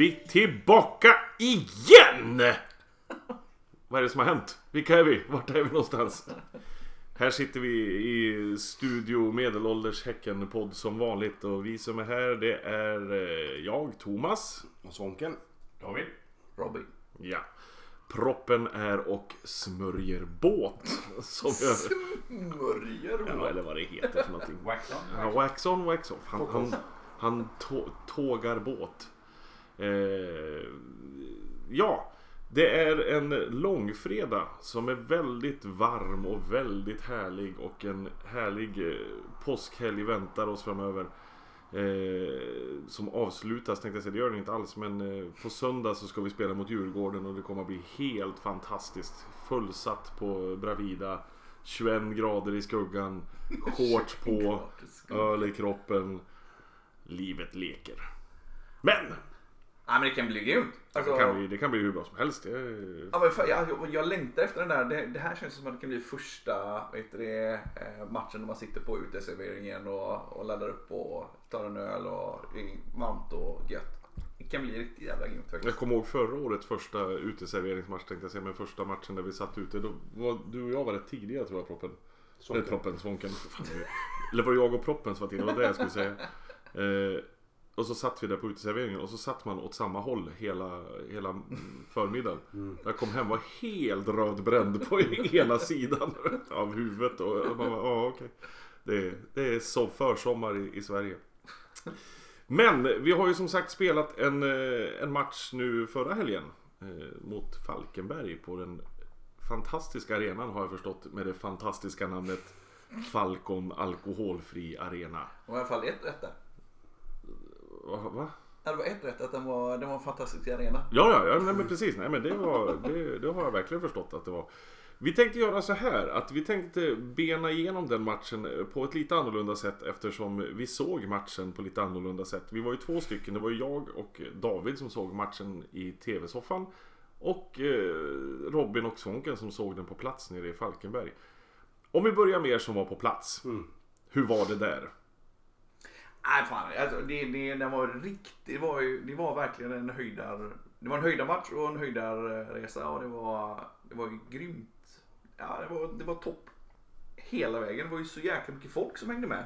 Vi tillbaka igen! Vad är det som har hänt? Vilka är vi? Vart är vi någonstans? Här sitter vi i studio Medelålders Häcken-podd som vanligt och vi som är här det är eh, jag, Thomas. Och Svånken. David. Robin. Ja. Proppen är och smörjer båt. Som gör, Smörjer ja, eller vad det heter för någonting. Wax on. Ja, wax on, wax off. Han, han, han tå, tågar båt. Eh, ja, det är en långfredag som är väldigt varm och väldigt härlig och en härlig eh, påskhelg väntar oss framöver. Eh, som avslutas tänkte jag säga, det gör den inte alls men eh, på söndag så ska vi spela mot Djurgården och det kommer att bli helt fantastiskt. Fullsatt på Bravida, 21 grader i skuggan, shorts på, öl i kroppen. Livet leker. Men! Ja men det kan bli grymt. Alltså, Det kan bli, det kan bli hur bra som helst. Det, ja, men fan, jag, jag, jag längtar efter den där. Det, det här känns som att det kan bli första heter det, eh, matchen när man sitter på uteserveringen och, och laddar upp och tar en öl och varmt och gött. Det kan bli riktigt jävla grymt jag faktiskt. kommer ihåg förra årets första uteserveringsmatch tänkte jag säga. Men första matchen där vi satt ute. Då var, du och jag var rätt tidiga tror jag Proppen. Eller Proppen, Svånken. Eller var det jag och Proppen som var tidiga? Det var det jag skulle säga. Eh, och så satt vi där på uteserveringen och så satt man åt samma håll hela, hela förmiddagen. Jag kom hem och var helt rödbränd på ena sidan av huvudet. Och man bara, ja okej. Det, det är så försommar i, i Sverige. Men vi har ju som sagt spelat en, eh, en match nu förra helgen. eh, Mot Falkenberg på den fantastiska arenan har jag förstått med det fantastiska namnet Falcon Alkoholfri Arena. Och i alla fall ett rätt där. Va? Ja, det var ett rätt att den var, den var en fantastisk arena. Ja, ja, ja nej, men precis. Nej, men det, var, det, det har jag verkligen förstått att det var. Vi tänkte göra så här att vi tänkte bena igenom den matchen på ett lite annorlunda sätt eftersom vi såg matchen på lite annorlunda sätt. Vi var ju två stycken, det var ju jag och David som såg matchen i tv-soffan. Och eh, Robin och Svånken som såg den på plats nere i Falkenberg. Om vi börjar med er som var på plats. Hur var det där? Nej fan, alltså, det, det, den var riktigt, det var, ju, det var verkligen en höjdar, det var en höjdarmatch och en höjdarresa eh, och det var, det var ju grymt. Ja, det var, det var topp hela vägen. Det var ju så jäkla mycket folk som hängde med.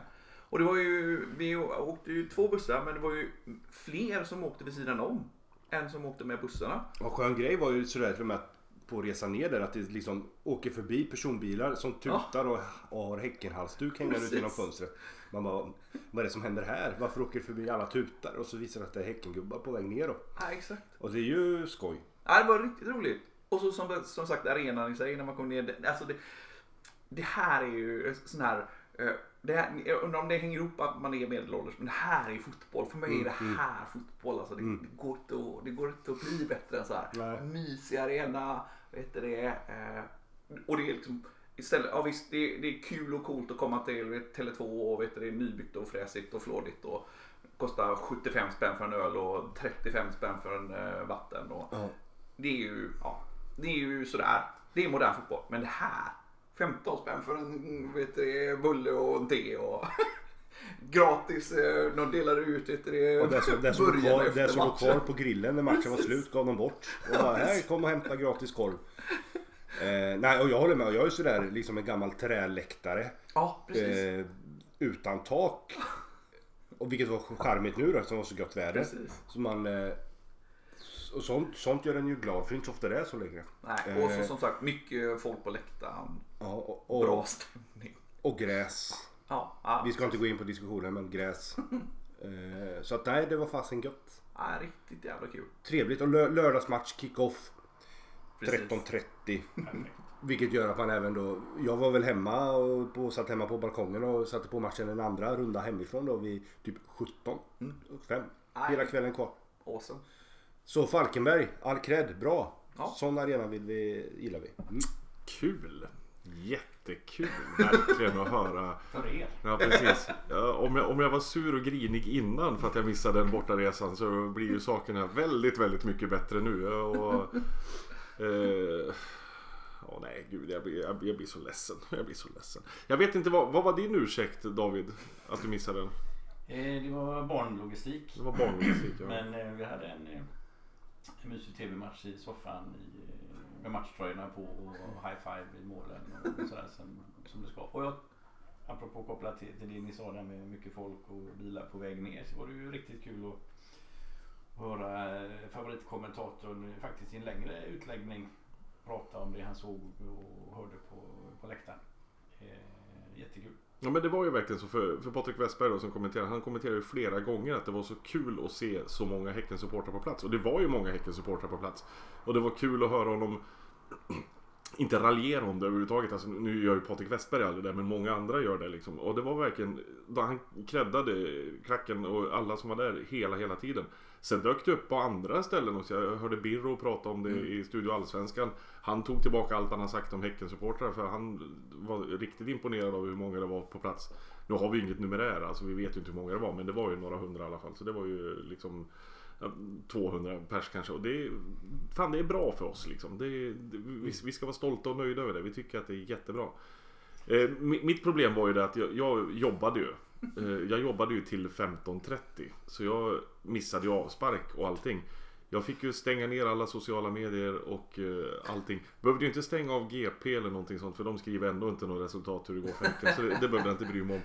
Och det var ju, vi åkte ju två bussar men det var ju fler som åkte vid sidan om än som åkte med bussarna. Och skön grej var ju sådär till och med att på resan ner där att det liksom åker förbi personbilar som tutar och, och har Häckenhalsduk hängande ut genom fönstret. Man bara, vad är det som händer här? Varför åker det förbi alla tutar? Och så visar det att det är Häckengubbar på väg ner då. Ja, exakt. Och det är ju skoj. Ja, det var riktigt roligt. Och så som, som sagt arenan i sig när man kom ner. Alltså det, det här är ju sån här. eh, Det här, jag undrar om det hänger ihop att man är medelålders men det här är fotboll. För mig är det här fotboll. Alltså det, det, går inte att, det går inte att bli bättre än så här. Nej. Mysig arena. Vad heter det? eh, Och det är liksom Istället, ja visst det, det är kul och coolt att komma till vet, Tele2 och vet det är nybyggt och fräsigt och flådigt och kostar 75 spänn för en öl och 35 spänn för en eh, vatten. Och, Ja. det är ju, ja, det är ju sådär. Det är modern fotboll. Men det här. 15 spänn för en vet du, bulle och en te och gratis. eh, De delar ut du, Och det som, det som, kvar, efter det som låg kvar på grillen när matchen var slut gav de bort. Och bara, här kom och hämta gratis korv. Eh, nej och jag håller med. Jag är ju sådär liksom en gammal träläktare. Ja, precis. Eh, utan tak. Och vilket var charmigt nu då som var så gott väder. Precis. Så man, eh, och sånt, sånt gör en ju glad för det är inte så ofta det är så längre. Nej, och så Eh, som sagt mycket folk på läktaren. ja, och, Bra och, stämning. och gräs. Ja, ja, Vi ska inte gå in på diskussionen men gräs. Eh, så att nej det var fasen gött. ja, riktigt jävla kul. Trevligt och lö- lördagsmatch kick-off Precis. 13.30. Vilket gör att man även då, jag var väl hemma och på, satt hemma på balkongen och satte på matchen en andra runda hemifrån då vid typ 17 och 5. Nej. Hela kvällen kvar. Awesome. Så Falkenberg, all cred, bra. Ja. Sån arena vill vi, gillar vi. Mm. Kul! Jättekul verkligen att höra. För er. Ja precis. Om, jag, om jag var sur och grinig innan för att jag missade den bortaresan så blir ju sakerna väldigt, väldigt mycket bättre nu. Och, eh, Åh nej, gud jag blir, jag, blir- jag blir så ledsen. Jag blir så ledsen. Jag vet inte, vad, vad var din ursäkt David? Att du missade den? Eh, det var barnlogistik. Det var barnlogistik ja. Men eh, vi hade en, eh, en mysig tv-match i soffan i, med matchtröjorna på och high five i målen och sådär som, som det ska. Och jag, apropå kopplat till, till det ni sa där med mycket folk och bilar på väg ner så var det ju riktigt kul att höra favoritkommentatorn faktiskt i en längre utläggning prata om det han såg och hörde på, på läktaren. Eh, jättekul. Ja men det var ju verkligen så för, för Patrik Westberg då, som kommenterade. Han kommenterade ju flera gånger att det var så kul att se så många Häckensupportrar på plats. Och det var ju många Häckensupportrar på plats. Och det var kul att höra honom inte raljera om det överhuvudtaget. Alltså, nu gör ju Patrik Westberg aldrig det, men många andra gör det liksom. Och det var verkligen, då han creddade klacken och alla som var där hela, hela tiden. Sen dök det upp på andra ställen också. Jag hörde Birro prata om det i Studio Allsvenskan. Han tog tillbaka allt han har sagt om Häckensupportrar för han var riktigt imponerad av hur många det var på plats. Nu har vi inget numerär, alltså vi vet ju inte hur många det var, men det var ju några hundra i alla fall. Så det var ju liksom ja, 200 pers kanske. Och det är, fan det är bra för oss liksom. Det, det, vi, vi ska vara stolta och nöjda över det. Vi tycker att det är jättebra. Eh, mi- mitt problem var ju det att jag, jag jobbade ju. Eh, jag jobbade ju till 15.30. Så jag missade ju avspark och allting. Jag fick ju stänga ner alla sociala medier och eh, allting. Behövde ju inte stänga av GP eller någonting sånt för de skriver ändå inte något resultat hur det går för Henke Så det, det behövde jag inte bry mig om.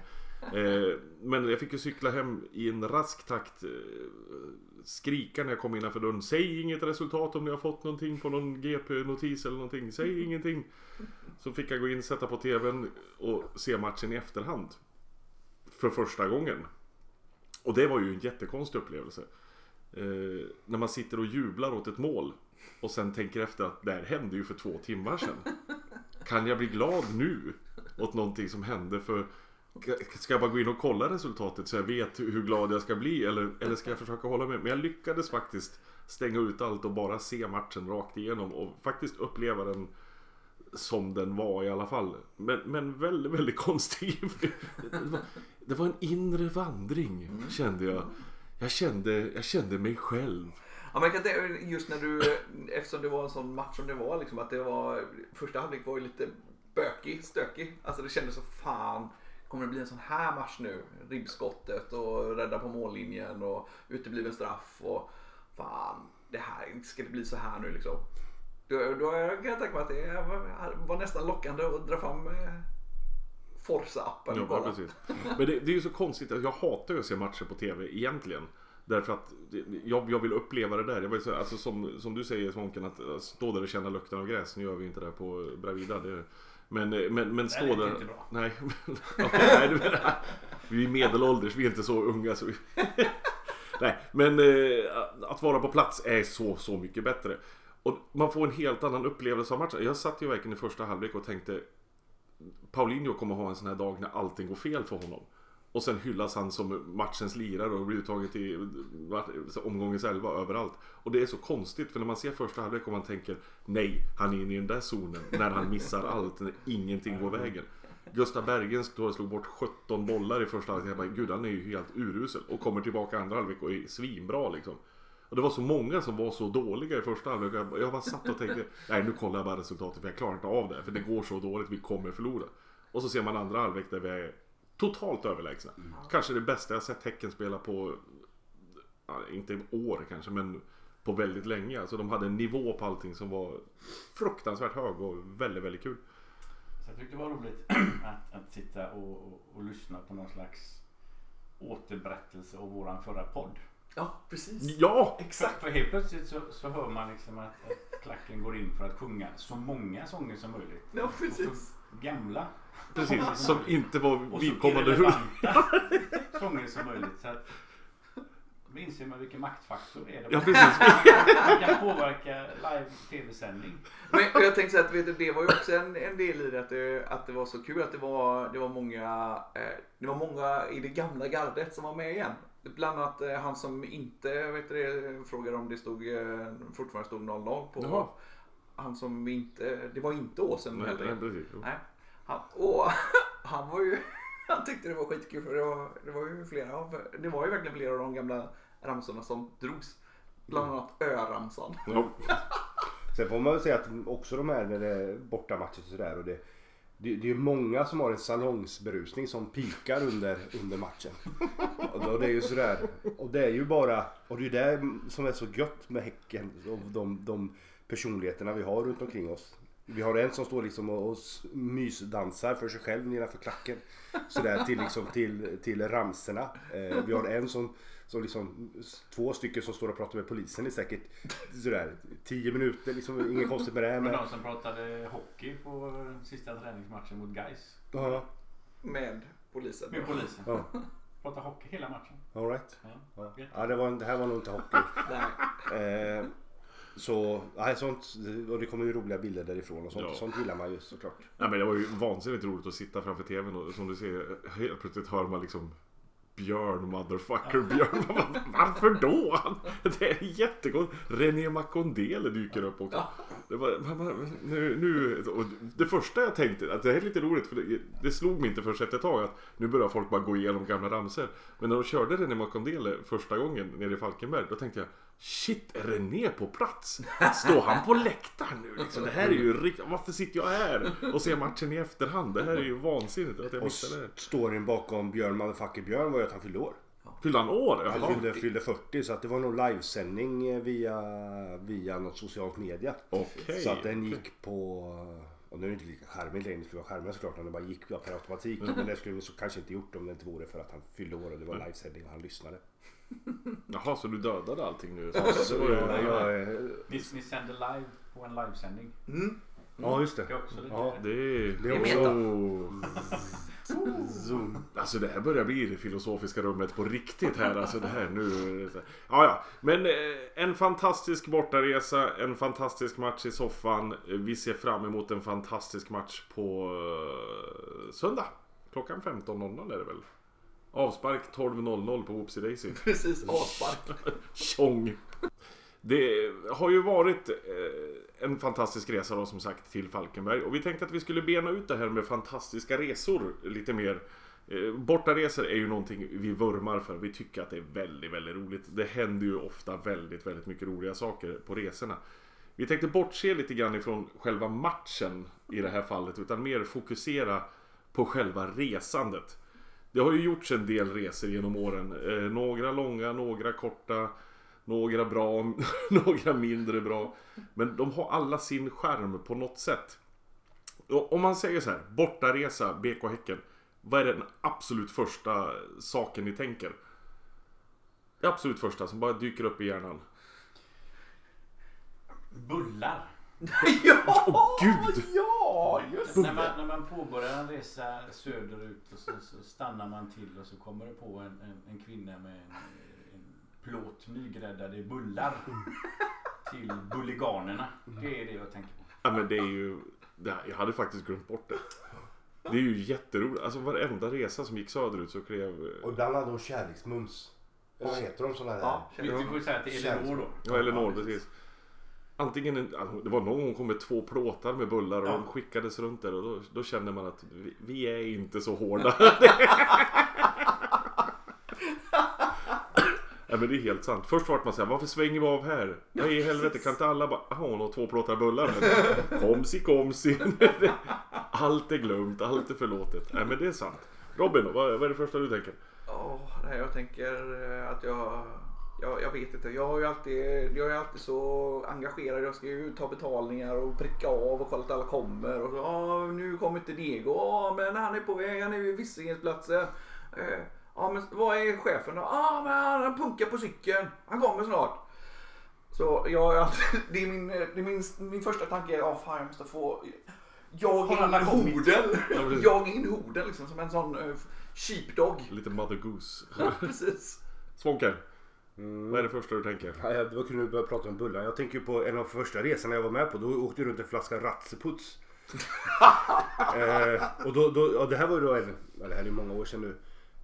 Eh, men jag fick ju cykla hem i en rask takt. Skrika när jag kom innanför dörren. Säg inget resultat om ni har fått någonting på någon GP-notis eller någonting. Säg ingenting. Så fick jag gå in, sätta på TVn och se matchen i efterhand. För första gången. Och det var ju en jättekonstig upplevelse. Eh, när man sitter och jublar åt ett mål. Och sen tänker efter att det här hände ju för två timmar sedan. Kan jag bli glad nu? Åt någonting som hände för... Ska jag bara gå in och kolla resultatet så jag vet hur glad jag ska bli? Eller, eller ska jag försöka hålla med? Men jag lyckades faktiskt stänga ut allt och bara se matchen rakt igenom. Och faktiskt uppleva den som den var i alla fall. Men, men väldigt, väldigt konstig. Det var, det var en inre vandring kände jag. Jag kände, jag kände mig själv. Ja, men tänka- just när du, eftersom det var en sån match som det var, liksom, att det var, första halvlek var ju lite bökig, stökig. Alltså det kändes så fan, kommer det bli en sån här match nu? Ribbskottet och rädda på mållinjen och utebliven straff och fan, det här, ska det bli så här nu liksom? Då, då kan jag tänka mig att det var, var nästan lockande att dra fram eh, Forza-appen Ja, precis. Men det, det är ju så konstigt att jag hatar ju att se matcher på TV egentligen. Därför att jag, jag vill uppleva det där. Jag vill, säga, alltså som, som du säger Svånken, att stå där och känna lukten av gräs. Nu gör vi inte det på Bravida. Det, men, eh, men, men stå lät där. inte bra. Nej, nej menar, vi är medelålders, vi är inte så unga. Så vi, nej, men eh, att vara på plats är så, så mycket bättre. Och man får en helt annan upplevelse av matchen. Jag satt ju verkligen i första halvlek och tänkte Paulinho kommer ha en sån här dag när allting går fel för honom. Och sen hyllas han som matchens lirare och blir uttagen till omgångens elva överallt. Och det är så konstigt för när man ser första halvlek och man tänker nej, han är inne i den där zonen när han missar allt, när ingenting går vägen. Gustav Bergen och slog bort 17 bollar i första halvlek. Jag bara, gud han är ju helt urusel. Och kommer tillbaka andra halvlek och är svinbra liksom. Och det var så många som var så dåliga i första halvlek. Jag- Jag bara satt och tänkte, nej nu kollar jag bara resultatet för jag klarar inte av det. För det går så dåligt, vi kommer förlora. Och så ser man andra halvlek där vi är totalt överlägsna. Kanske det bästa jag sett Häcken spela på, inte år kanske, men på väldigt länge. Alltså de hade en nivå på allting som var fruktansvärt hög och väldigt, väldigt kul. Så jag tyckte det var roligt att, att sitta och, och, och lyssna på någon slags återberättelse av våran förra podd. Ja, precis. Ja! Exakt. För helt plötsligt så, så hör man liksom att, att klacken går in för att sjunga så många sånger som möjligt. Ja, precis. gamla. Precis, som inte var Och så vidkommande. irrelevanta sånger som möjligt. Så att, då inser man vilken maktfaktor det är. Ja, precis. Man kan påverka live tv-sändning. Men jag tänkte så att vet du, det var ju också en, en del i det att, det att det var så kul att det var, det var många eh, Det var många i det gamla gardet som var med igen. Bland annat eh, han som inte vet det, frågade om det stod eh, fortfarande stod 0-0 på. Jaha. Han som inte, det var inte Åsen Nej, heller. nej, precis. Nej. Han, och han var ju, han tyckte det var skitkul för det var, det var ju flera av, det var ju verkligen flera av de gamla ramsorna som drogs. Bland annat Ö-ramsan. Ja. Sen får man väl säga att också de här när det är bortamatcher och sådär och det det, det är ju många som har en salongsberusning som pikar under, under matchen. Och, då- det är ju sådär. Och det är ju bara, och det är det som är så gött med Häcken och de, de personligheterna vi har runt omkring oss. Vi har en som står liksom och, och mysdansar för sig själv nedanför klacken. Sådär till, liksom, till, till ramserna. Eh, vi har en som, som liksom, två stycken som står och pratar med polisen i säkert sådär 10 minuter. Liksom, inget konstigt med det. Men Men, de som pratade hockey på sista träningsmatchen mot Gais ja, Med polisen. med polisen. ja, Pratade hockey hela matchen. all right. Ja. Ja, ja det, var, det här var nog inte hockey. Nej. Eh, så, nej, sånt, och det kommer ju roliga bilder därifrån och sånt. Ja. Sånt gillar man ju såklart. Ja, men det var ju vansinnigt roligt att sitta framför tvn och som du ser helt plötsligt hör man liksom Björn motherfucker Björn. Varför då? Det är jättegott. René Macondele dyker upp också. Det, var, nu, nu, det första jag tänkte, att det här är lite roligt för det, det slog mig inte först efter ett tag att nu börjar folk bara gå igenom gamla ramsor. Men när de körde René Macondele första gången nere i Falkenberg då tänkte jag Shit, är René på plats? Står han på läktaren nu? Liksom, det här är ju riktigt... Varför sitter jag här och ser matchen i efterhand? Det här är ju vansinnigt att jag missade det. storyn bakom Björn motherfucker Björn var ju att han fyllde år. Fyllde han år? Han fyllde, fyllde 40 så att det var nog livesändning eh, via, via något socialt media. Okej. Så att den gick på... Och nu är det inte lika charmigt längre, det skulle vara charmigt såklart om det bara gick per automatik. Men det skulle vi så kanske inte gjort om det inte vore för att han fyllde år och det var livesändning och han lyssnade. Jaha, så du dödade allting nu? Så jag, jag, eh, Ni, ni sänder live på en livesändning. Mm. ja just det. Det är också lite... Ja, Det är... Det är meta. Zoom. Alltså det här börjar bli det filosofiska rummet på riktigt här. Alltså det här nu. det så. Ja, ja. Men eh, en fantastisk bortaresa, en fantastisk match i soffan. Vi ser fram emot en fantastisk match på eh, söndag. Klockan 15.00 är det väl? Avspark 12.00 på Whoopsie Daisy. Precis, avspark. Tjong! Det har ju varit eh, en fantastisk resa då som sagt till Falkenberg och vi tänkte att vi skulle bena ut det här med fantastiska resor lite mer. Eh, Bortaresor är ju någonting vi vurmar för. Vi tycker att det är väldigt, väldigt roligt. Det händer ju ofta väldigt, väldigt mycket roliga saker på resorna. Vi tänkte bortse lite grann ifrån själva matchen i det här fallet utan mer fokusera på själva resandet. Det har ju gjorts en del resor genom åren. Eh, några långa, några korta. Några bra, några mindre bra. Men de har alla sin skärm på något sätt. Och Om man säger så här, bortaresa, BK Häcken. Vad är den absolut första saken ni tänker? Det absolut första som bara dyker upp i hjärnan. Bullar. ja! Gud! Ja, just När man, när man påbörjar en resa söderut och så, så stannar man till och så kommer det på en, en, en kvinna med en, en plåt nygräddade bullar till bulliganerna. Det är det jag tänker på. Ja men det är ju... Det, jag hade faktiskt glömt bort det. Det är ju jätteroligt. Alltså varenda resa som gick söderut så klev... Och ibland hade de kärleksmums. Eller vad heter de sådana där? Ja, Vi, vi får säga att det är Elinor då. Ja, Elinor, precis. Antingen en, det var någon gång kom med två plåtar med bullar och Ja. de skickades runt där och då, då kände man att vi, vi är inte så hårda. Ja men det är helt sant. Först vart man såhär, varför svänger vi av här? Ja i helvete kan inte alla bara, jaha hon har två plåtar bullar. Komsi komsi. Allt är glömt, allt är förlåtet. Nej men det är sant. Robin vad, vad är det första du tänker? Ja, nej, jag tänker eh, att jag, jag... Jag vet inte. Jag har ju alltid, jag är alltid så engagerad. Jag ska ju ta betalningar och pricka av och kolla att alla kommer. Och så, nu kommer inte Diego. Ja, men han är på väg. Han är vid Visingensplatsen. Eh, men vad är chefen då? Ja, men han punkar på cykeln. Han kommer snart. Så jag, är alltid- det är min, det är min, min första tanke. är, fan jag måste få... Jag in horden. Jag in horden liksom som en sån uh, sheepdog. Lite mother goose. Ja, precis. Svånken, vad är det första du tänker? Ja, det var kul när du började prata om bullar. Jag tänker ju på en av de första resorna jag var med på. Då åkte jag runt en flaska Ratseputs. eh, och då, då, och det här var ju då en, ja, det här är många år sedan nu.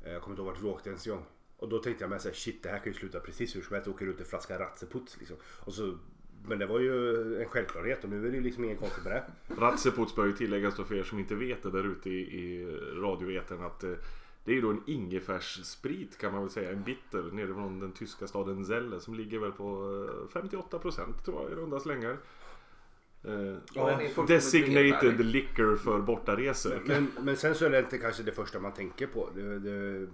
Eh, Jag kommer inte ihåg vart vi åkte ens en gång. Och då tänkte jag med såhär, shit det här kan ju sluta precis hur som helst. Åka runt en flaska Ratseputs liksom. Och så, men det var ju en självklarhet och nu är det ju liksom inget konstigt med det. Ratseputs bör ju tilläggas då för er som inte vet det där ute i, i radioetern att eh, det är ju då en ingefärssprit kan man väl säga, en bitter nere från den tyska staden Zelle som ligger väl på eh, 58% tror jag i runda slängar. Eh, är fullkomligt designated liquor för bortaresor. Men, men sen så är det inte kanske det första man tänker på. Det, det,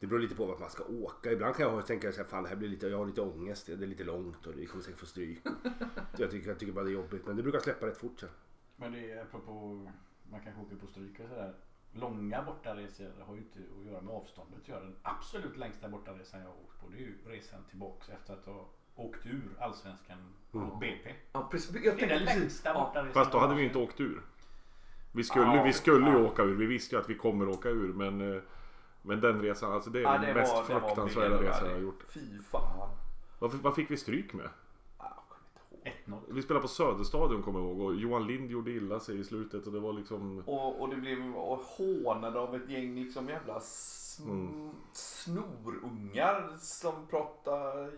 det beror lite på vart man ska åka. Ibland kan jag tänka att fan det här blir lite, jag har lite ångest. Det är lite långt och vi kommer säkert få stryk. Jag, tycker, jag tycker bara det är jobbigt. Men det brukar släppa rätt fort sen. Men det är apropå, man kanske åker på stryk och sådär. Långa bortaresor har ju inte att göra med avståndet att göra. Den absolut längsta bortaresan jag har åkt på det är ju resan tillbaks efter att ha åkt ur Allsvenskan på BP. Ja, precis. Jag Det är den precis. längsta bortaresan. Fast då hade vi inte haft. åkt ur. Vi skulle, Ja, vi skulle ju ja. åka ur. Vi visste ju att vi kommer åka ur. Men, eh, men den resan, alltså det är Ja, den mest var- fruktansvärda resan jag har gjort. Fy fan. Vad, vad fick vi stryk med? Ja, jag kommer inte ihåg. 1-0. Vi spelade på Söderstadion kommer jag ihåg och Johan Lind gjorde illa sig i slutet och det var liksom... Och, och det blev och hånade av ett gäng liksom jävla sn- Mm. snorungar som pratade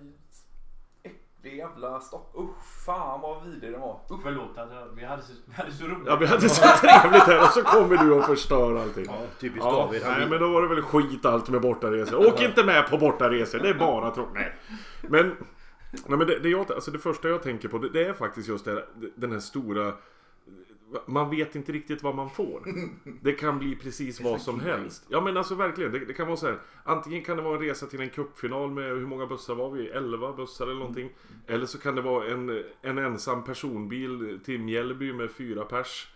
äcklig jävla stopp. Usch fan vad vidrig den var. Usch. Förlåt att jag, vi hade så, vi hade så roligt. Ja vi hade så trevligt här och så kommer du och förstör allting. Ja, typiskt Ja, David. Nej men då var det väl skit allt med bortaresor. Åk inte med på bortaresor, det är bara tråkigt. Men, nej, men det, det, jag, alltså det första jag tänker på det, det är faktiskt just här- den här stora man vet inte riktigt vad man får. Det kan bli precis vad som helst. Ja men alltså verkligen. Det, det kan vara så här. Antingen kan det vara en resa till en cupfinal med hur många bussar var vi? 11 bussar eller någonting. Eller så kan det vara en, en ensam personbil till Mjällby med fyra pers.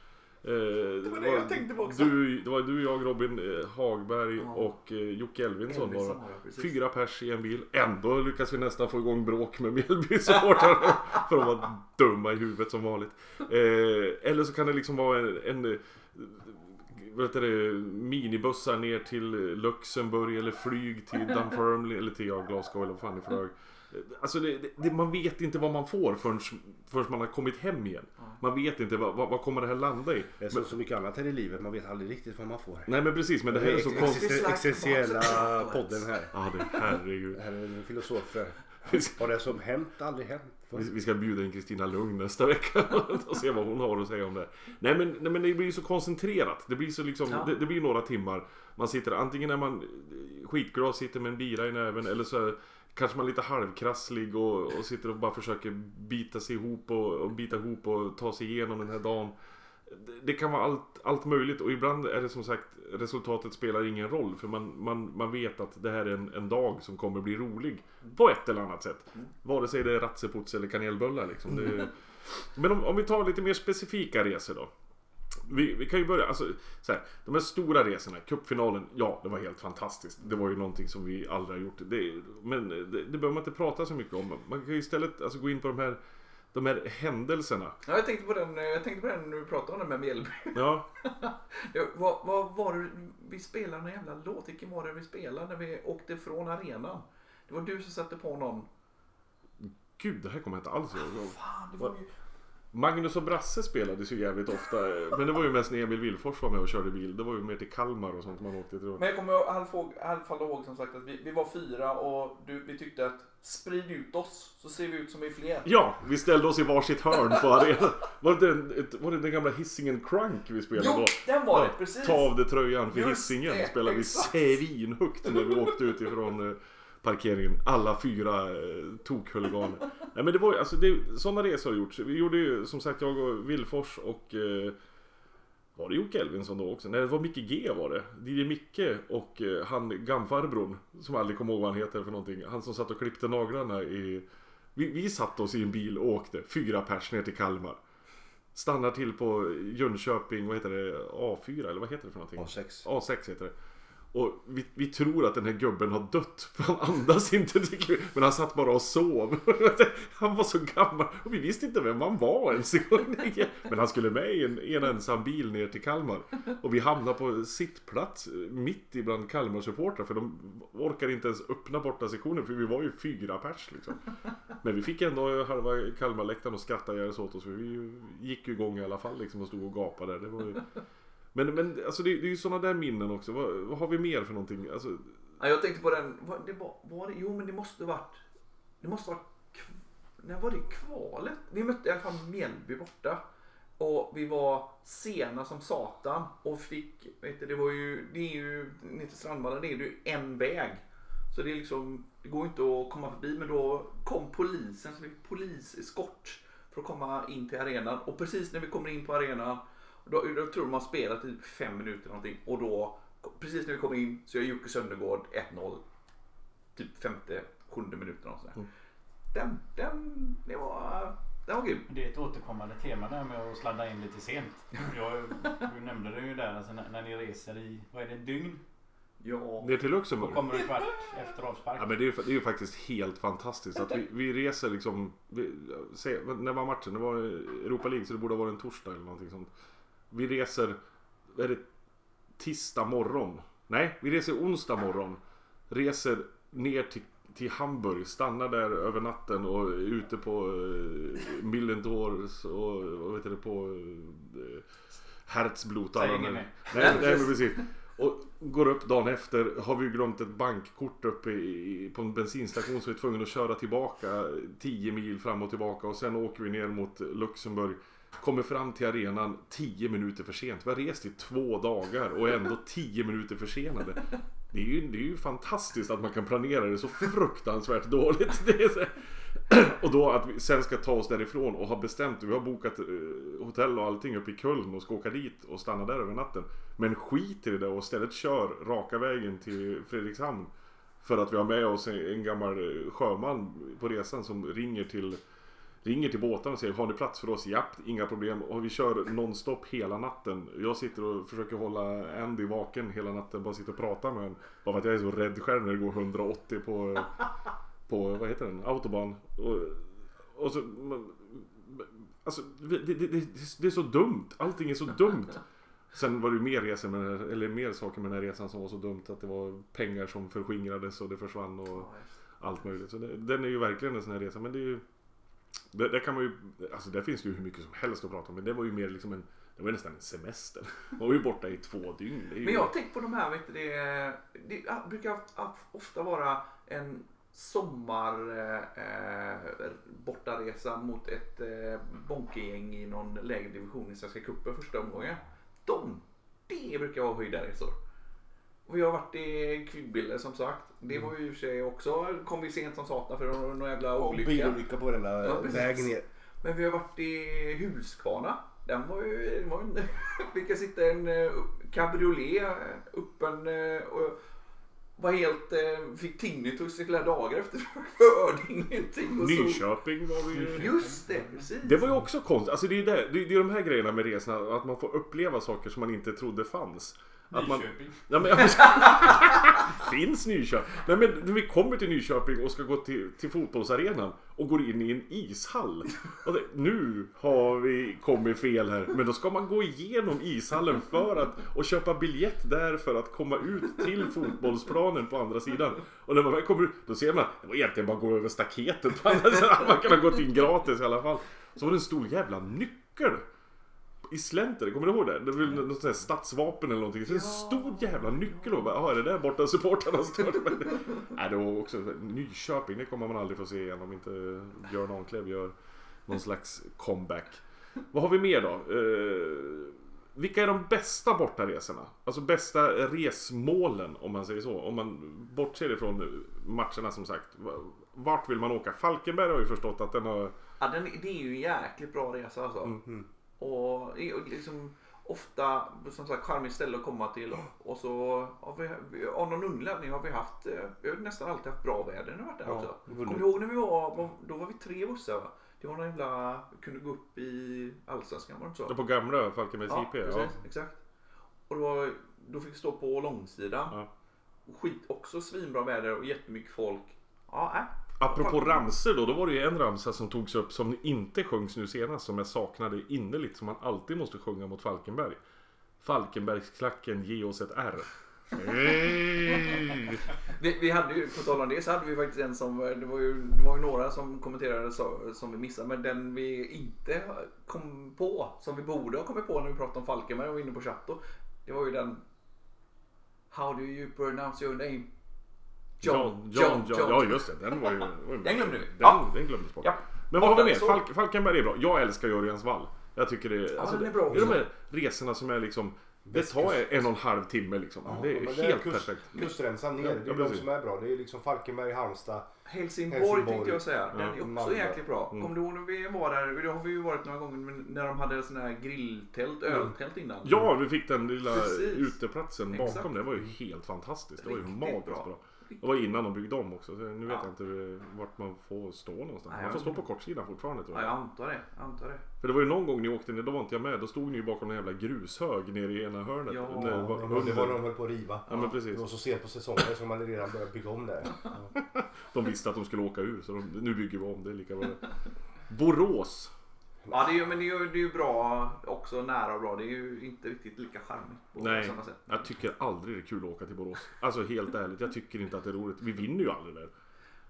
Eh, det var det jag tänkte på också. Du, det var du, jag, Robin eh, Hagberg Ja. och eh, Jocke Elvinsson. Elvinsson var precis. Fyra pers i en bil. Ändå lyckas vi nästan få igång bråk med Mjällby-supportrarna. för de var dumma i huvudet som vanligt. Eh, eller så kan det liksom vara en, en vad heter det, minibussar ner till Luxemburg eller flyg till Dunfermline eller till ja, Glasgow eller vad fan det är för. Alltså det, det, man vet inte vad man får förrän, förrän man har kommit hem igen. Man vet inte vad, vad, vad kommer det här landa i. Det är som så mycket annat här i livet. Man vet aldrig riktigt vad man får. Nej men precis, men det här är så konstigt. existen- Existentiella podden här. Ja, det, herregud. Det här är en filosof. Har det som hänt aldrig hänt? Vi vi ska bjuda in Kristina Lugn nästa vecka och se vad hon har att säga om det. Nej men, nej, men det blir ju så koncentrerat. Det blir så liksom, Ja. det, det blir några timmar. Man sitter, antingen är man skitglad, sitter med en bira i näven eller så är, kanske man är lite halvkrasslig och, och sitter och bara försöker bita sig ihop och, och bita ihop och ta sig igenom den här dagen. Det, kan vara allt, allt möjligt och ibland är det som sagt resultatet spelar ingen roll för man, man, man vet att det här är en, en dag som kommer bli rolig på ett eller annat sätt. Vare sig det är ratseputs eller kanelbullar liksom. Det, men om, om vi tar lite mer specifika resor då. Vi, vi kan ju börja, alltså så här, de här stora resorna, cupfinalen, ja det var helt fantastiskt. Det var ju någonting som vi aldrig har gjort. Det, men det, det behöver man inte prata så mycket om. Man kan ju istället alltså, gå in på de här, de här händelserna. Ja, jag tänkte på den, jag tänkte på den när du pratade om det med Mjällby. Ja, vad, vad var det vi spelade en jävla låt? Vilken var det vi spelade när vi åkte från arenan? Det var du som satte på någon. gud det här kommer jag inte alls ihåg. Fan, det var ju... Magnus och Brasse spelades ju jävligt ofta. Men det var ju mest när Emil Wilfors var med och körde bil. Det var ju mer till Kalmar och sånt man åkte till. Men jag kommer i alla fall- ihåg som sagt att vi, vi var fyra och du, vi tyckte att sprid ut oss så ser vi ut som vi är fler. Ja, vi ställde oss i varsitt hörn på arenan. Var det den, ett- var det den gamla Hisingen Crunk vi spelade Jo, då? den var det, precis. Ta av dig tröjan för Just Hisingen det, spelade vi exakt. svinhögt när vi åkte ut ifrån eh, parkeringen. Alla fyra eh, tokhuliganer. Nej men det var ju, alltså det, sådana resor har gjorts. Vi gjorde ju som sagt jag och Vilfors och eh, var det Jocke Elvinsson då också? Nej det var Micke G var det. DJ Micke och eh, han gamfarbrorn som jag aldrig kommer ihåg vad han heter för någonting. Han som satt och klippte naglarna i... Vi, vi satt oss i en bil och åkte fyra pers ner till Kalmar. Stannar till på Jönköping, vad heter det? A4 eller vad heter det för någonting? A6. A6 heter det. Och vi, vi tror att den här gubben har dött för han andas inte tycker vi. Men han satt bara och sov. Han var så gammal och vi visste inte vem han var ens. Men han skulle med i en, en ensam bil ner till Kalmar. Och vi hamnade på sittplats mitt ibland Kalmar-supportrar för de orkade inte ens öppna borta sektionen för vi var ju fyra pers liksom. Men vi fick ändå halva Kalmarläktaren att skratta ihjäl sig åt oss för vi gick ju igång i alla fall liksom och stod och gapade. Det var ju... Men, men alltså det, det är ju sådana där minnen också. Vad, vad har vi mer för någonting? Alltså, Ja, jag tänkte på den, var, det var, var det, jo men det måste varit, det måste varit, när var det kvalet? Vi mötte i alla fall Mjällby borta. Och vi var sena som satan och fick, vet du, det var ju, det är ju, ner till Strandvallen det är ju en väg. Så det är liksom, det går inte att komma förbi men då kom polisen så vi fick poliseskort för att komma in till arenan. Och precis när vi kommer in på arenan, då, då tror man spelat typ fem minuter någonting. Och då, precis när vi kommer in så gör Jocke Söndergård 1-0. Typ femte, sjunde minuten. Och sådär. Mm. Den, den, det var, den var grym. Det är ett återkommande tema där med att sladda in lite sent. Jag, du nämnde det ju där alltså när, när ni reser i, vad är det, dygn? Ja. Ner till Och Luxemburg. kommer en kvart efter avspark. Ja men det är, ju- det är ju faktiskt helt fantastiskt att vi, vi reser liksom. Vi, se, när var matchen? Det var Europa League så det borde ha varit en torsdag eller någonting sånt. Vi reser, är det, tisdag morgon? Nej, vi reser onsdag morgon. Reser ner till, till Hamburg, stannar där över natten och är ute på uh, Millendors och vad heter det på uh, Herzblut. alla. Nej, nej men precis. Och går upp dagen efter har vi glömt ett bankkort uppe i, på en bensinstation så vi är tvungna att köra tillbaka 10 mil fram och tillbaka och sen åker vi ner mot Luxemburg. Kommer fram till arenan 10 minuter för sent. Vi har rest i två dagar och är ändå 10 minuter försenade. Det är, ju, det är ju fantastiskt att man kan planera det så fruktansvärt dåligt. Det är så, och då att vi sen ska ta oss därifrån och ha bestämt, vi har bokat eh, hotell och allting uppe i Köln och ska åka dit och stanna där över natten. Men skiter i det och istället kör raka vägen till Fredrikshamn. För att vi har med oss en, en gammal sjöman på resan som ringer till Ringer till båten och säger har ni plats för oss? Japp, inga problem. Och vi kör nonstop hela natten. Jag sitter och försöker hålla Andy vaken hela natten. Bara sitter och pratar med honom. Bara för att jag är så rädd själv när det går 180 på, på vad heter den? Autobahn. Och, och så, alltså, det, det, det, det är så dumt. Allting är så dumt. Sen var det ju mer, resor med, eller mer saker med den här resan som var så dumt. Att det var pengar som förskingrades och det försvann. Och, allt möjligt. Så den är ju verkligen en sån här resa. Men det är ju... Det, det, kan man ju... Alltså där finns det ju hur mycket som helst att prata om. Men det var ju mer liksom en... Det var nästan en semester. Man var ju borta i två dygn. Det ju, Men jag har tänkt på de här, vet du, det, det brukar ofta vara en sommar eh, eh, bortaresa mot ett eh, bonkegäng i någon lägre division i Svenska cupen första omgången. De, det brukar vara höjdarresor. Och vi har varit i Kvibille som sagt. Det var ju i och för sig också, kom vi sent som satan för någon, jävla Och olycka. bilolycka på varenda Ja, väg ner. Men vi har varit i Huskvarna. Den var ju... Den var en, vi kan sitta i en cabriolet eh, öppen eh, och var helt... eh, Fick tinnitus i flera dagar efter. Hörde ingenting. Och så, Nyköping var vi ju... just det, precis. Det var ju också konstigt. Alltså det är, det, det är de här grejerna med resorna. Att man får uppleva saker som man inte trodde fanns. Att man, Nyköping. Ja, men, finns Nyköping? Nej men när vi kommer till Nyköping och ska gå till, till fotbollsarenan och går in i en ishall. Det, nu har vi kommit fel här. Men då ska man gå igenom ishallen för att och köpa biljett där för att komma ut till fotbollsplanen på andra sidan. Och när man väl kommer ut då ser man det var egentligen bara att gå över staketet på andra sidan. Man kan ha gått in gratis i alla fall. Så var det en stor jävla nyckel i slänter, kommer du ihåg det? Det var väl något sånt här stadsvapen eller någonting. Så en stor jävla nyckel och bara, "Jaha, är det där borta supportrarna står? Men det- Nej, det var också Nyköping, det kommer man aldrig få se igen om inte Björn Anklev gör någon slags comeback. Vad har vi mer då? Eh, vilka är de bästa bortaresorna? Alltså bästa resmålen om man säger så. Om man bortser ifrån matcherna som sagt. Vart vill man åka? Falkenberg har vi förstått att den har... Ja, den, det är ju en jäkligt bra resa alltså. Mm. Och, och liksom ofta som sagt charmigt ställe att komma till. Och så har vi, av någon underlig har vi haft, eh, vi har nästan alltid haft bra väder när vi varit där Ja, också. Kommer du ihåg när vi var, då var vi tre bussar va? Det var någon jävla, vi kunde gå upp i Allsvenskan var det inte så? På gamla Falkenbergs Ja, IP? precis, Ja. exakt. Och då, då fick vi stå på långsidan. Ja. Skit också svinbra väder och jättemycket folk. Ja, äh. Apropå ramser då, då var det ju en ramsa som togs upp som inte sjöngs nu senast som jag saknade innerligt som man alltid måste sjunga mot Falkenberg. Falkenbergsklacken, ge oss ett R. Hey! Vi, vi hade ju, på tal om det, så hade vi faktiskt en som, det var ju, det var ju några som kommenterade så, som vi missade, men den vi inte kom på, som vi borde ha kommit på när vi pratade om Falkenberg och var inne på Chateau, det var ju den How do you pronounce your name? John, John, John, Ja just det, den var ju... var ju- Den glömde vi. Den, Ja. den glömdes bort. Ja. Men vad har vi mer? Så- Falk, Falkenberg är bra. Jag älskar Örjansvall. Jag tycker det är... Alltså, den är det, bra det är de också. här resorna som är liksom... Det tar en och en halv timme liksom. det är Ja, helt kust, perfekt. Kustremsan ner, Ja, det är ja, de som är bra. Det är liksom Falkenberg, Halmstad. Helsingborg, Helsingborg. tänkte jag säga. Den Ja, är också Malmö. jäkligt bra. Mm. Kommer du ihåg när vi var där? Det har vi ju varit några gånger när de hade sådana här grilltält, öltält innan. Ja, vi fick den lilla Precis. uteplatsen bakom. Exakt. Det var ju helt fantastiskt. Det var ju magiskt bra. bra. Det var innan de byggde om också. Så nu vet Ja. jag inte vart man får stå någonstans. Nej, Man får jag- stå på kortsidan fortfarande tror Ja, jag. jag antar det. Jag antar det. För det var ju någon gång ni åkte ner, då var inte jag med. Då stod ni ju bakom en jävla grushög nere i ena hörnet. Ja, När det Ja, var det var det under. de höll på att riva. Ja men Det precis. var så sent på säsongen så man redan börjat bygga om det. Ja. De visste att de skulle åka ur så de, nu bygger vi om. Det är lika bra. Borås. Ja, det är, ju- men det är, ju- det är ju bra också nära och bra. Det är ju inte riktigt lika charmigt på Nej, samma sätt. jag tycker aldrig det är kul att åka till Borås. Alltså helt ärligt, jag tycker inte att det är roligt. Vi vinner ju aldrig där.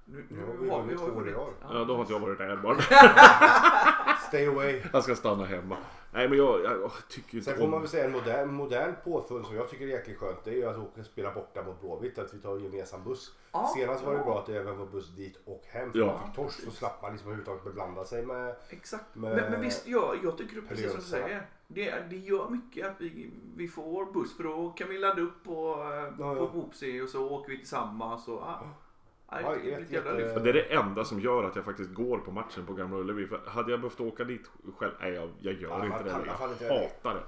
Nu, nu Ja, vi har vi två år i år. Ja, då har inte jag varit där bara. Stay away. Jag ska stanna hemma. Nej men jag, jag, jag tycker inte Sen får man väl säga en modern, modern påfund som jag tycker är jäkligt skönt. Det är ju att åka och spela borta mot Blåvitt. Att vi tar gemensam buss. Ja, Senast var det bra att det även var buss dit och hem. För Ja. man fick torsk så slapp man liksom överhuvudtaget beblanda sig med. Exakt. Med- Men, men visst, jag, jag tycker det är precis som du säger. Det, det gör mycket att vi, vi får buss för då kan vi ladda upp på, eh, Ja, på ja. Boopsy och så åker vi tillsammans. Och, ah, ah, Ja, det ett jätte-. Det är det enda som gör att jag faktiskt går på matchen på Gamla Ullevi. För hade jag behövt åka dit själv, nej jag, jag gör Ja, inte det. det. Jag hatar det.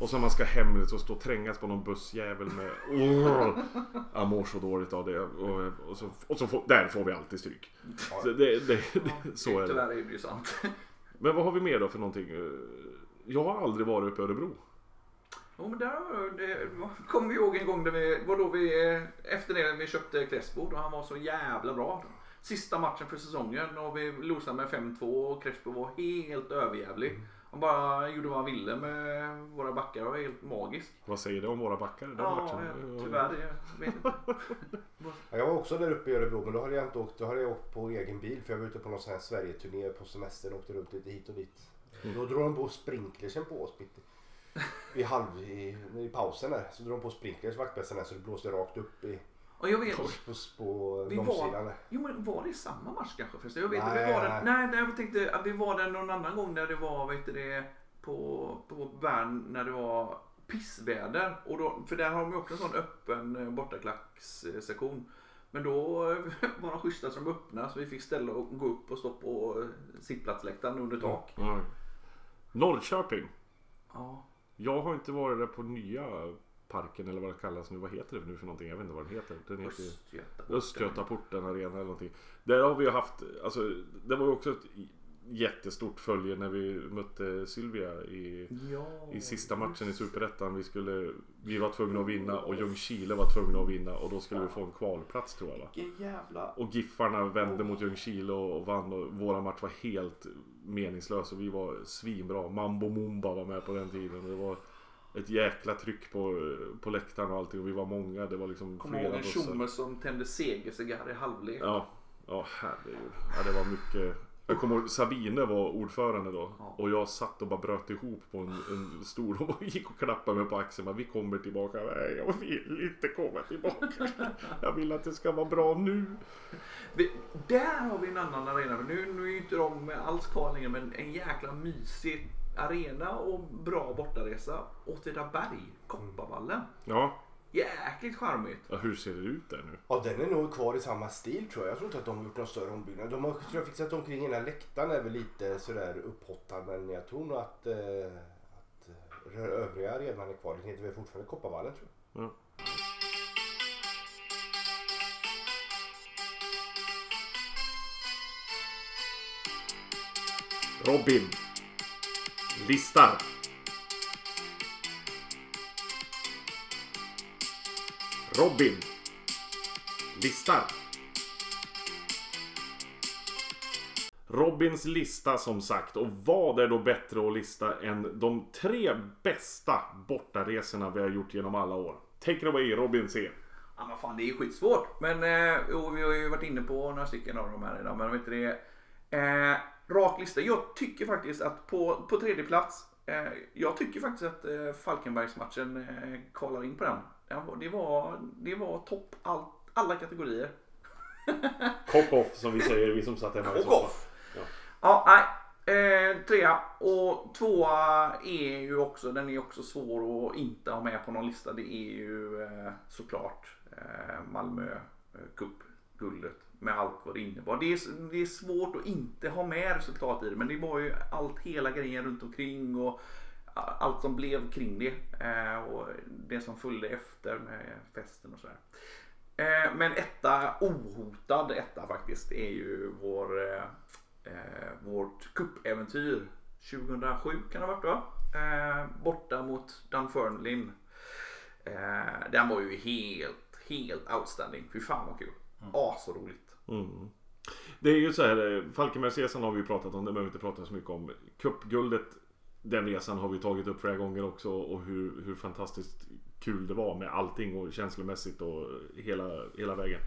Och så man ska hem och stå och trängas på någon bussjävel med... Oh, jag mår så dåligt av det. Och, och så, och så får, där får vi alltid stryk. Ja. Så, det, det, så är det. Tyvärr är det ju sant. Men vad har vi mer då för någonting? Jag har aldrig varit uppe i Örebro. Jo men där har- det kommer vi ihåg en gång där vi, var då vi, efter det vi köpte Crespo och han var så jävla bra. Sista matchen för säsongen och vi losade med 5-2 och Crespo var helt överjävlig. Han bara gjorde vad han ville med våra backar. Det var helt magiskt. Vad säger det om våra backar i den Ja, matchen? ja, tyvärr. Jag vet inte. Ja, Jag var också där uppe i Örebro men då hade jag inte åkt, då hade jag åkt på egen bil för jag var ute på någon sån här Sverigeturné på semestern och åkte runt lite hit och dit. Då drog de på sprinklersen på oss mitt i, halv, i, i pausen där. Så drog de på sprinklers vaktmästaren där så det blåste rakt upp i, Och jag vet, på, på Vi långsidan var, där. jo men var det samma match kanske förresten? Jag vet Nej, inte, vi var nej. den, nej, nej, jag tänkte att vi var där någon annan gång där det var, vet du det, på, på Bern när det var pissväder. Och då, för där har de ju också en sån öppen eh, bortaklackssektion. Men då var de schyssta som öppna så vi fick ställa och gå upp och stå på sittplatsläktaren under tak. Ja. Norrköping. Ja. Jag har inte varit där på nya parken eller vad det kallas nu. Vad heter det nu för någonting? Jag vet inte vad den heter. Den heter ju Östgöta. Östgötaporten Arena eller någonting. Där har vi haft, alltså det var ju också ett jättestort följe när vi mötte Sylvia i, Ja, i sista matchen i Superettan. Vi, skulle, vi var tvungna att vinna och Ljungskile var tvungna att vinna och då skulle vi få en kvalplats tror jag jävla... Och Giffarna vände mot Ljungskile och, vann och våra match var helt meningslös och vi var svinbra. Mambo Mumba var med på den tiden. Det var ett jäkla tryck på, på läktaren och allting och vi var många. Det var liksom Kommer ihåg flera en bussar. tjomme som tände segercigarr i halvlek. Ja, ja herregud. Ja, det var mycket. Jag kommer ihåg Sabine var ordförande då Ja. och jag satt och bara bröt ihop på en, en stol och gick och klappade mig på axeln. Bara, vi kommer tillbaka. Nej, jag vill inte komma tillbaka. Jag vill att det ska vara bra nu. Vi, där har vi en annan arena. Nu, nu är ju inte de alls kvar längre men en jäkla mysig arena och bra bortaresa. Åtvidaberg, Kopparvallen. Ja, Jäkligt charmigt. ja hur ser det ut där nu? Ja den är nog kvar i samma stil tror jag. Jag tror inte att de har gjort någon större ombyggnad. De har tror jag, fixat omkring hela läktaren är väl lite sådär upphottad men jag tror nog att, eh, att eh, övriga arenan är kvar. Den heter väl fortfarande Kopparvallen tror jag. Ja. Robin. Listar. Robin. Listar. Robins lista som sagt. Och vad är då bättre att lista än de tre bästa bortaresorna vi har gjort genom alla år? Take it away Robin C. Ja men fan det är ju skitsvårt. Men eh, jo, vi har ju varit inne på några stycken av de här idag. Men vet du det. Eh, rak lista. Jag tycker faktiskt att på, på tredje plats. Eh, jag tycker faktiskt att eh, Falkenbergsmatchen eh, kvalar in på den. Det var, det var topp all, alla kategorier. Cock off som vi säger, vi som satt hemma i soffan. off. Ja, nej. Eh, trea och tvåa är ju också, den är också svår att inte ha med på någon lista. Det är ju eh, såklart eh, Malmö eh, Cup-guldet med allt vad det innebar. Det är, det är svårt att inte ha med resultat i det men det var ju allt, hela grejen runt omkring och allt som blev kring det eh, och det som följde efter med festen och sådär. Eh, men etta, ohotad etta faktiskt, är ju vår, eh, vårt cupäventyr 2007 kan det ha varit va? Borta mot Dunfermline. Den var ju helt, helt outstanding. Fy fan vad kul. Asroligt. Mm. Det är ju så här, Falkenbergsresan har vi ju pratat om, det behöver vi inte prata så mycket om. Cupguldet, den resan har vi tagit upp flera gånger också och hur, hur fantastiskt kul det var med allting och känslomässigt och hela, hela vägen.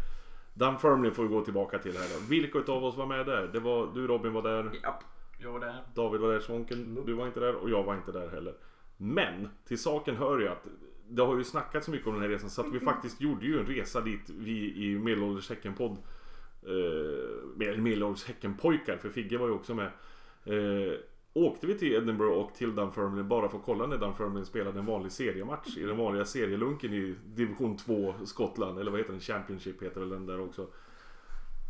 Dunfermline får vi gå tillbaka till här då. Vilka utav oss var med där? Det var, du Robin var där, Japp. Jag var där. David var där, Svånken, du var inte där och jag var inte där heller. Men till saken hör ju att det har ju snackats så mycket om den här resan så att vi faktiskt gjorde ju en resa dit vi i Medelålders Häcken-podd eh, med Medelålders Häcken-pojkar, för Figge var ju också med. Eh, åkte vi till Edinburgh och till Dunfermline bara för att kolla när Dunfermline spelade en vanlig seriematch i den vanliga serielunken i division 2 Skottland, eller vad heter den? Championship heter väl den där också.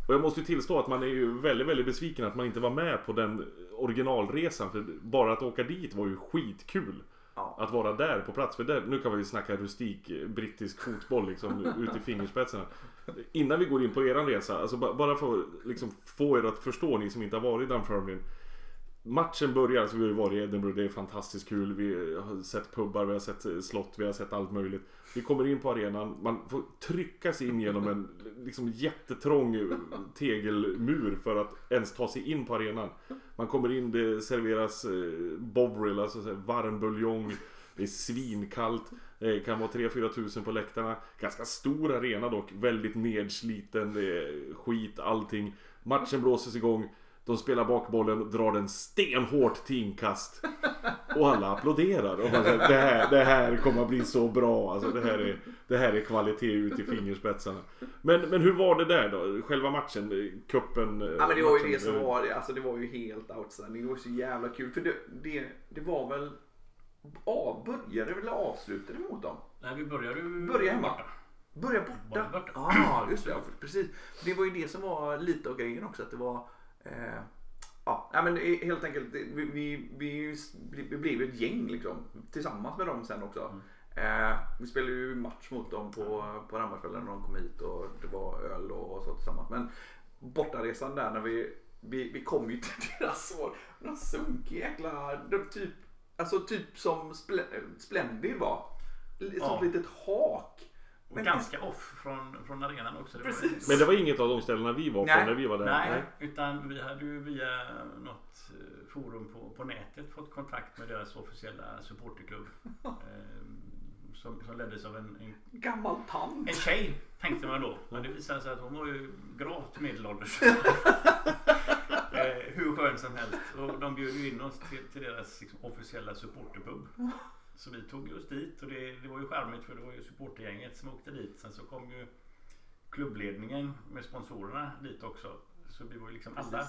Och jag måste ju tillstå att man är ju väldigt, väldigt besviken att man inte var med på den originalresan. För bara att åka dit var ju skitkul. Ja. Att vara där på plats. För där, nu kan vi snacka rustik eh, brittisk fotboll liksom ut i fingerspetsarna. Innan vi går in på eran resa, alltså ba- bara för att liksom få er att förstå, ni som inte har varit i Dunfermline. Matchen börjar, alltså vi har ju varit i Edinburgh, det är fantastiskt kul. Vi har sett pubbar, vi har sett eh, slott, vi har sett allt möjligt. Vi kommer in på arenan, man får trycka sig in genom en liksom jättetrång tegelmur för att ens ta sig in på arenan. Man kommer in, det serveras eh, bovril, alltså varm buljong. Det är svinkallt. Eh, det kan vara 3-4 tusen på läktarna. Ganska stor arena dock. Väldigt nedsliten. Det är skit, allting. Matchen blåses igång. De spelar bakbollen, drar den stenhårt till inkast. Och alla applåderar. Och man säger, det, här, det här kommer att bli så bra. Alltså, det, här är, det här är kvalitet ut i fingerspetsarna. Men, men hur var det där då? Själva matchen? Kuppen? Ja men det var ju det som eh, var det. Alltså det var ju helt outstanding. Det var så jävla kul. För det, det, det var väl... Ja, började eller avslutade vi mot dem? Nej, vi började ju Börja hemma. borta. Börja borta. Ja, just det. Ja, precis. Det var ju det som var lite av grejen också. Att det var... Eh, ja, men helt enkelt. Vi, vi, vi, vi blev ju ett gäng liksom. Tillsammans med dem sen också. Eh, vi spelade ju match mot dem på, på Rammarskvällen när de kom hit och det var öl och, och så tillsammans. Men bortaresan där när vi, vi, vi kom ju till deras så, någon sunkig jäkla, typ, alltså typ som Spl- Splendid var. Som Ja. ett litet hak. Och Men- ganska off från, från arenan också. Det Precis. Men det var inget av de ställena vi var på Nej. när vi var där? Nej, utan vi hade ju via något eh, forum på, på nätet fått kontakt med deras officiella supporterklubb. eh, som, som leddes av en, en, Gammal tant. en tjej tänkte man då. Men det visade sig att hon var ju gravt medelålders. eh, hur skön som helst. Och de bjöd ju in oss till, till deras liksom, officiella supporterpub. Så vi tog oss dit och det, det var ju charmigt för det var ju supportergänget som åkte dit. Sen så kom ju klubbledningen med sponsorerna dit också. Så vi var ju liksom alla,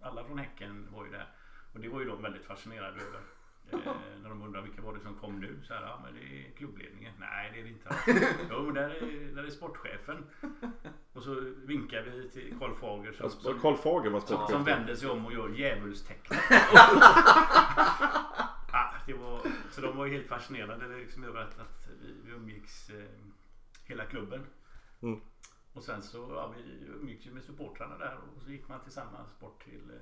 alla från Häcken var ju där. Och det var ju de väldigt fascinerade över. Eh, när de undrar vilka var det som kom nu? Så här, ja men det är klubbledningen. Nej det är det inte. Jo men där är, där är sportchefen. Och så vinkar vi till Karl Fager som, som, Karl Fager var som, som sportchef. vänder sig om och gör djävulstecknet. det var, så de var ju helt fascinerade liksom över att, att vi, vi umgicks eh, hela klubben. Mm. Och sen så ja, vi umgicks ju med supportrarna där och så gick man tillsammans bort till, eh,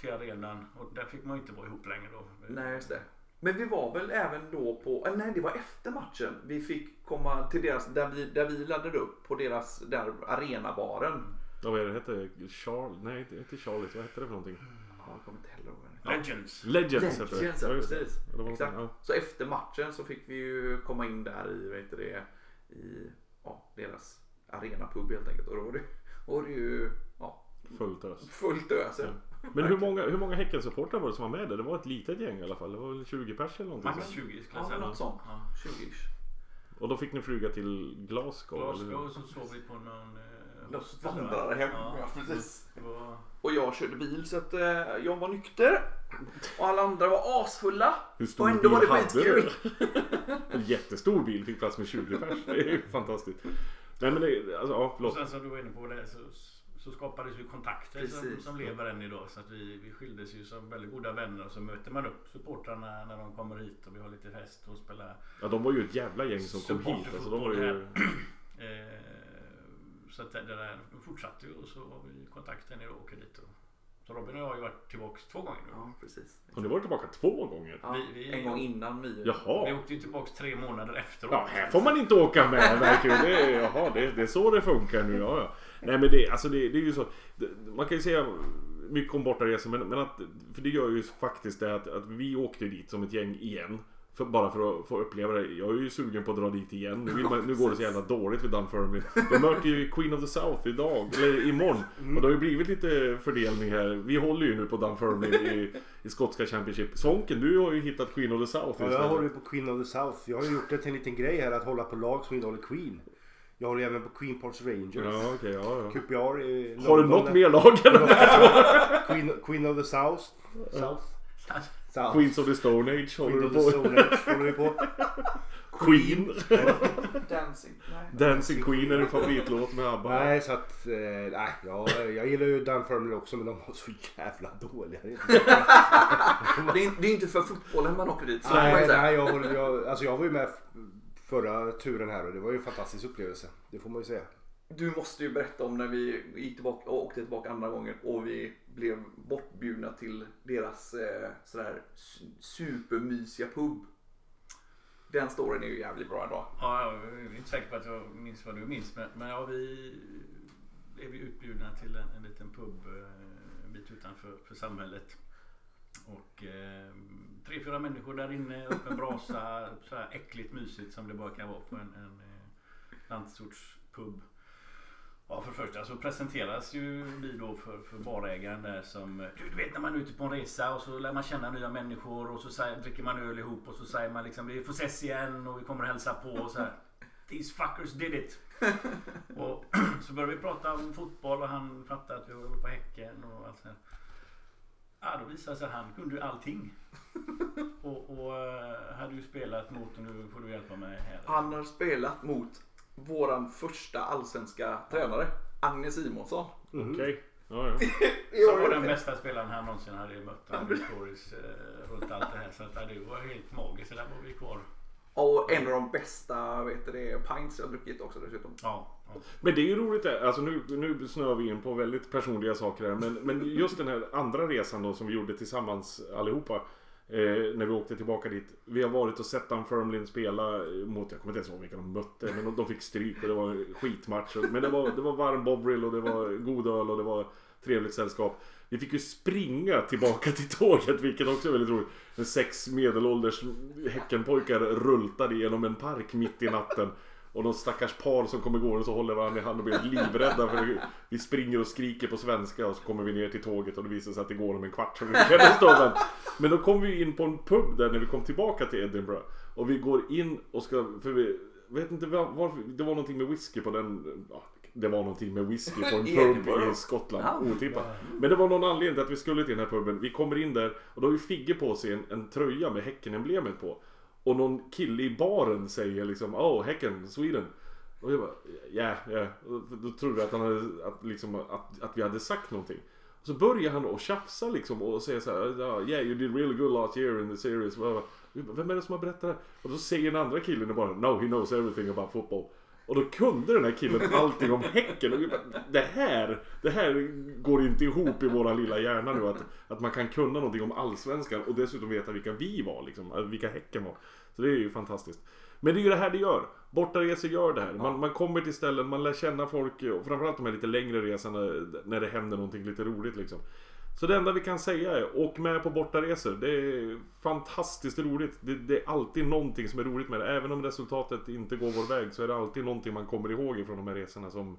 till arenan. Och där fick man ju inte vara ihop längre då. Nej, just det. Men vi var väl även då på, nej det var efter matchen. Vi fick komma till deras, där vi, där vi laddade upp på deras, där arenabaren. Ja, vad är det hette? Charles? Nej, inte- Charles. Vad hette det för någonting? Ja, jag kommer inte heller ihåg Legends. Legends hette det. Legends, ja, just det. precis. Ja, Exakt. ja. Så efter matchen så fick vi ju komma in där i, vad heter det, i ja, deras arenapub helt enkelt. Och då var det, var det ju ja, Fullt ös. fullt ös. Ja. Men hur många, hur många Häckensupportrar var det som var med där? Det var ett litet gäng i alla fall. Det var väl 20 pers eller någonting. Max sånt. 20 skulle jag Ja, säga. något sånt. Ja. 20 Och då fick ni flyga till Glasgow? Glasgow eller? och så sov vi på någon eh, vandrade hem. Ja, precis. Var... Och jag körde bil så att eh, jag var nykter. Och alla andra var asfulla. Hur stor Och ändå var det bil hade skitkul. du? En jättestor bil fick plats med 20 pers. Det är ju fantastiskt. Nej men det, alltså ja Och förlåt. sen som du var inne på det så, så skapades ju kontakter som, som lever än idag. Så att vi, vi skildes ju som väldigt goda vänner och så möter man upp supportrarna när de kommer hit och vi har lite fest och spelar Ja de var ju ett jävla gäng som kom hit. Alltså, de var ju... Så att det där fortsatte ju och så har vi kontakten idag och åker dit. Och, så Robin och jag har ju varit tillbaks två gånger nu. Ja, precis. Har ni varit tillbaka två gånger? Ja, Vi- vi- en gång innan vi. Vi Jaha. åkte ju tillbaks tre månader efteråt. Ja, här får man inte åka med verkligen. Det är, jaha, det, det är så det funkar nu. Ja, ja. Nej men det, alltså det, det är ju så. Det, man kan ju säga mycket om bortaresor men, men att, för det gör ju faktiskt det att, att vi åkte dit som ett gäng igen. För, bara för att få uppleva det. Jag är ju sugen på att dra dit igen. Nu, vill man, nu går det så jävla dåligt för Dunfermline. De möter ju Queen of the South idag, eller imorgon. Och det har ju blivit lite fördelning här. Vi håller ju nu på Dunfermline i, i skotska Championship. Sonken, du har ju hittat Queen of the South Ja, jag håller ju på Queen of the South. Jag har ju gjort det till en liten grej här att hålla på lag som innehåller Queen. Jag håller även på Queen Parts Rangers. Ja, okej, ja, ja. QPR i Har du något mer lag än de här två? Queen, Queen of the South. South. South. Queens of the Stone Age håller du på. Håller. Queen. Dancing. Nej. Dancing Queen är din favoritlåt med ABBA. Nej, så att... Eh, nej, ja, jag gillar ju Dunfermline också men de var så jävla dåliga. Det är inte- Det, är, inte för fotbollen man åker dit. Så nej, nej jag, håller- jag, alltså jag var ju med förra turen här och det var ju en fantastisk upplevelse. Det får man ju säga. Du måste ju berätta om när vi gick tillbaka och åkte tillbaka andra gången och vi blev bortbjudna till deras eh, sådär supermysiga pub. Den storyn är ju jävligt bra ändå. Ja, jag är inte säker på att jag minns vad du minns. Men, men ja, vi blev ju utbjudna till en, en liten pub eh, en bit utanför för samhället. Och eh, tre, fyra människor där inne, öppen brasa, så här äckligt mysigt som det bara kan vara på en, en eh, landsortspub. Ja, för det första så presenteras ju vi då för, för barägaren där som du, vet när man är ute på en resa och så lär man känna nya människor och så säger, dricker man öl ihop och så säger man liksom vi får ses igen och vi kommer hälsa på och så här. These fuckers did it. och så började vi prata om fotboll och han fattade att vi håller på Häcken och allt så här. Ja, då visade det sig att han kunde ju allting. och, och eh, hade ju spelat mot, och nu får du hjälpa mig här. Han har spelat mot våran första allsvenska tränare, Agne Simonsson. Okej. Ja, ja. Som var den bästa spelaren han någonsin hade mött. Han stories eh, runt allt det här. Så att, ja, det var helt magiskt. Så där var vi kvar. Och en av de bästa vet du, pints jag druckit också dessutom. Ja, ja. Men det är ju roligt det. Alltså nu, nu snöar vi in på väldigt personliga saker här. Men, men just den här andra resan då som vi gjorde tillsammans allihopa. Eh, när vi åkte tillbaka dit. Vi har varit och sett Dunfermline spela mot, jag kommer inte ens ihåg vilka de mötte. Men de, de fick stryk och det var skitmatch. Men det var, det var varm bovril och det var god öl och det var trevligt sällskap. Vi fick ju springa tillbaka till tåget vilket också är väldigt roligt. Sex medelålders Häckenpojkar rultade genom en park mitt i natten. Och de stackars par som kommer gående så håller varandra i hand och blir livrädda för vi springer och skriker på svenska och så kommer vi ner till tåget och det visar sig att det går om en kvart. Så vi kan stå där. Men då kom vi in på en pub där när vi kom tillbaka till Edinburgh. Och vi går in och ska, för vi vet inte var- varför, det var någonting med whisky på den, ja, det var någonting med whisky på en pub i Skottland. Ja. Otippat. Men det var någon anledning till att vi skulle till den här puben. Vi kommer in där och då har ju Figge på sig en, en tröja med Häcken-emblemet på. Och någon kille i baren säger liksom Oh, Häcken, Sweden. Och jag bara ja, ja. Yeah. Då trodde jag att, han hade, att, liksom, att, att vi hade sagt någonting. Och så börjar han och tjafsa liksom och säger så här, "Ja, Yeah, you did really good last year in the series. Och jag bara, Vem är det som har berättat det här? Och då säger den andra killen bara No, he knows everything about football. Och då kunde den här killen allting om Häcken. Och bara, det här, det här går inte ihop i våra lilla hjärna nu. Att, att man kan kunna någonting om Allsvenskan och dessutom veta vilka vi var. Liksom, vilka Häcken var. Så det är ju fantastiskt. Men det är ju det här det gör. Bortaresor gör det här. Man, man kommer till ställen, man lär känna folk. Och framförallt de här lite längre resorna när det händer någonting lite roligt liksom. Så det enda vi kan säga är åk med på bortaresor. Det är fantastiskt roligt. Det, det är alltid någonting som är roligt med det. Även om resultatet inte går vår väg så är det alltid någonting man kommer ihåg ifrån de här resorna som,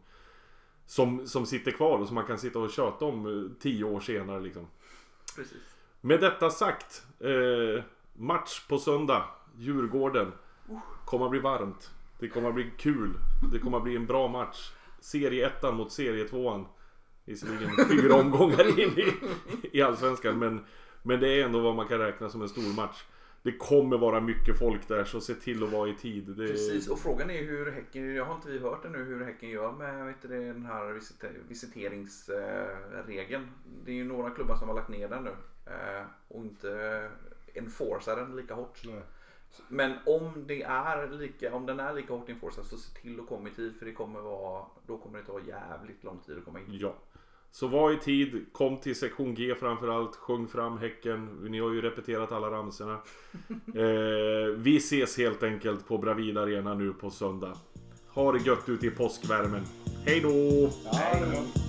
som, som sitter kvar och som man kan sitta och köta om eh, tio år senare liksom. Precis. Med detta sagt. Eh, match på söndag. Djurgården. Kommer att bli varmt. Det kommer att bli kul. Det kommer att bli en bra match. serieettan mot serietvåan. Visserligen fyra omgångar in i, i Allsvenskan men, men det är ändå vad man kan räkna som en stor match. Det kommer vara mycket folk där så se till att vara i tid. Det, Precis, och frågan är hur Häcken, jag har inte vi hört ännu hur Häcken gör med vet du, det, den här visiter, visiteringsregeln. Det är ju några klubbar som har lagt ner den nu eh, och inte enforcar den lika hårt. Nej. Men om det är lika, om den är lika hårt enforcad så se till att komma i tid för det kommer vara, då kommer det ta jävligt lång tid att komma in. Ja. Så var i tid, kom till sektion G framförallt, sjung fram Häcken. Ni har ju repeterat alla ramsorna. eh, vi ses helt enkelt på Bravida Arena nu på söndag. Ha det gött ute i påskvärmen. Hej då! Var-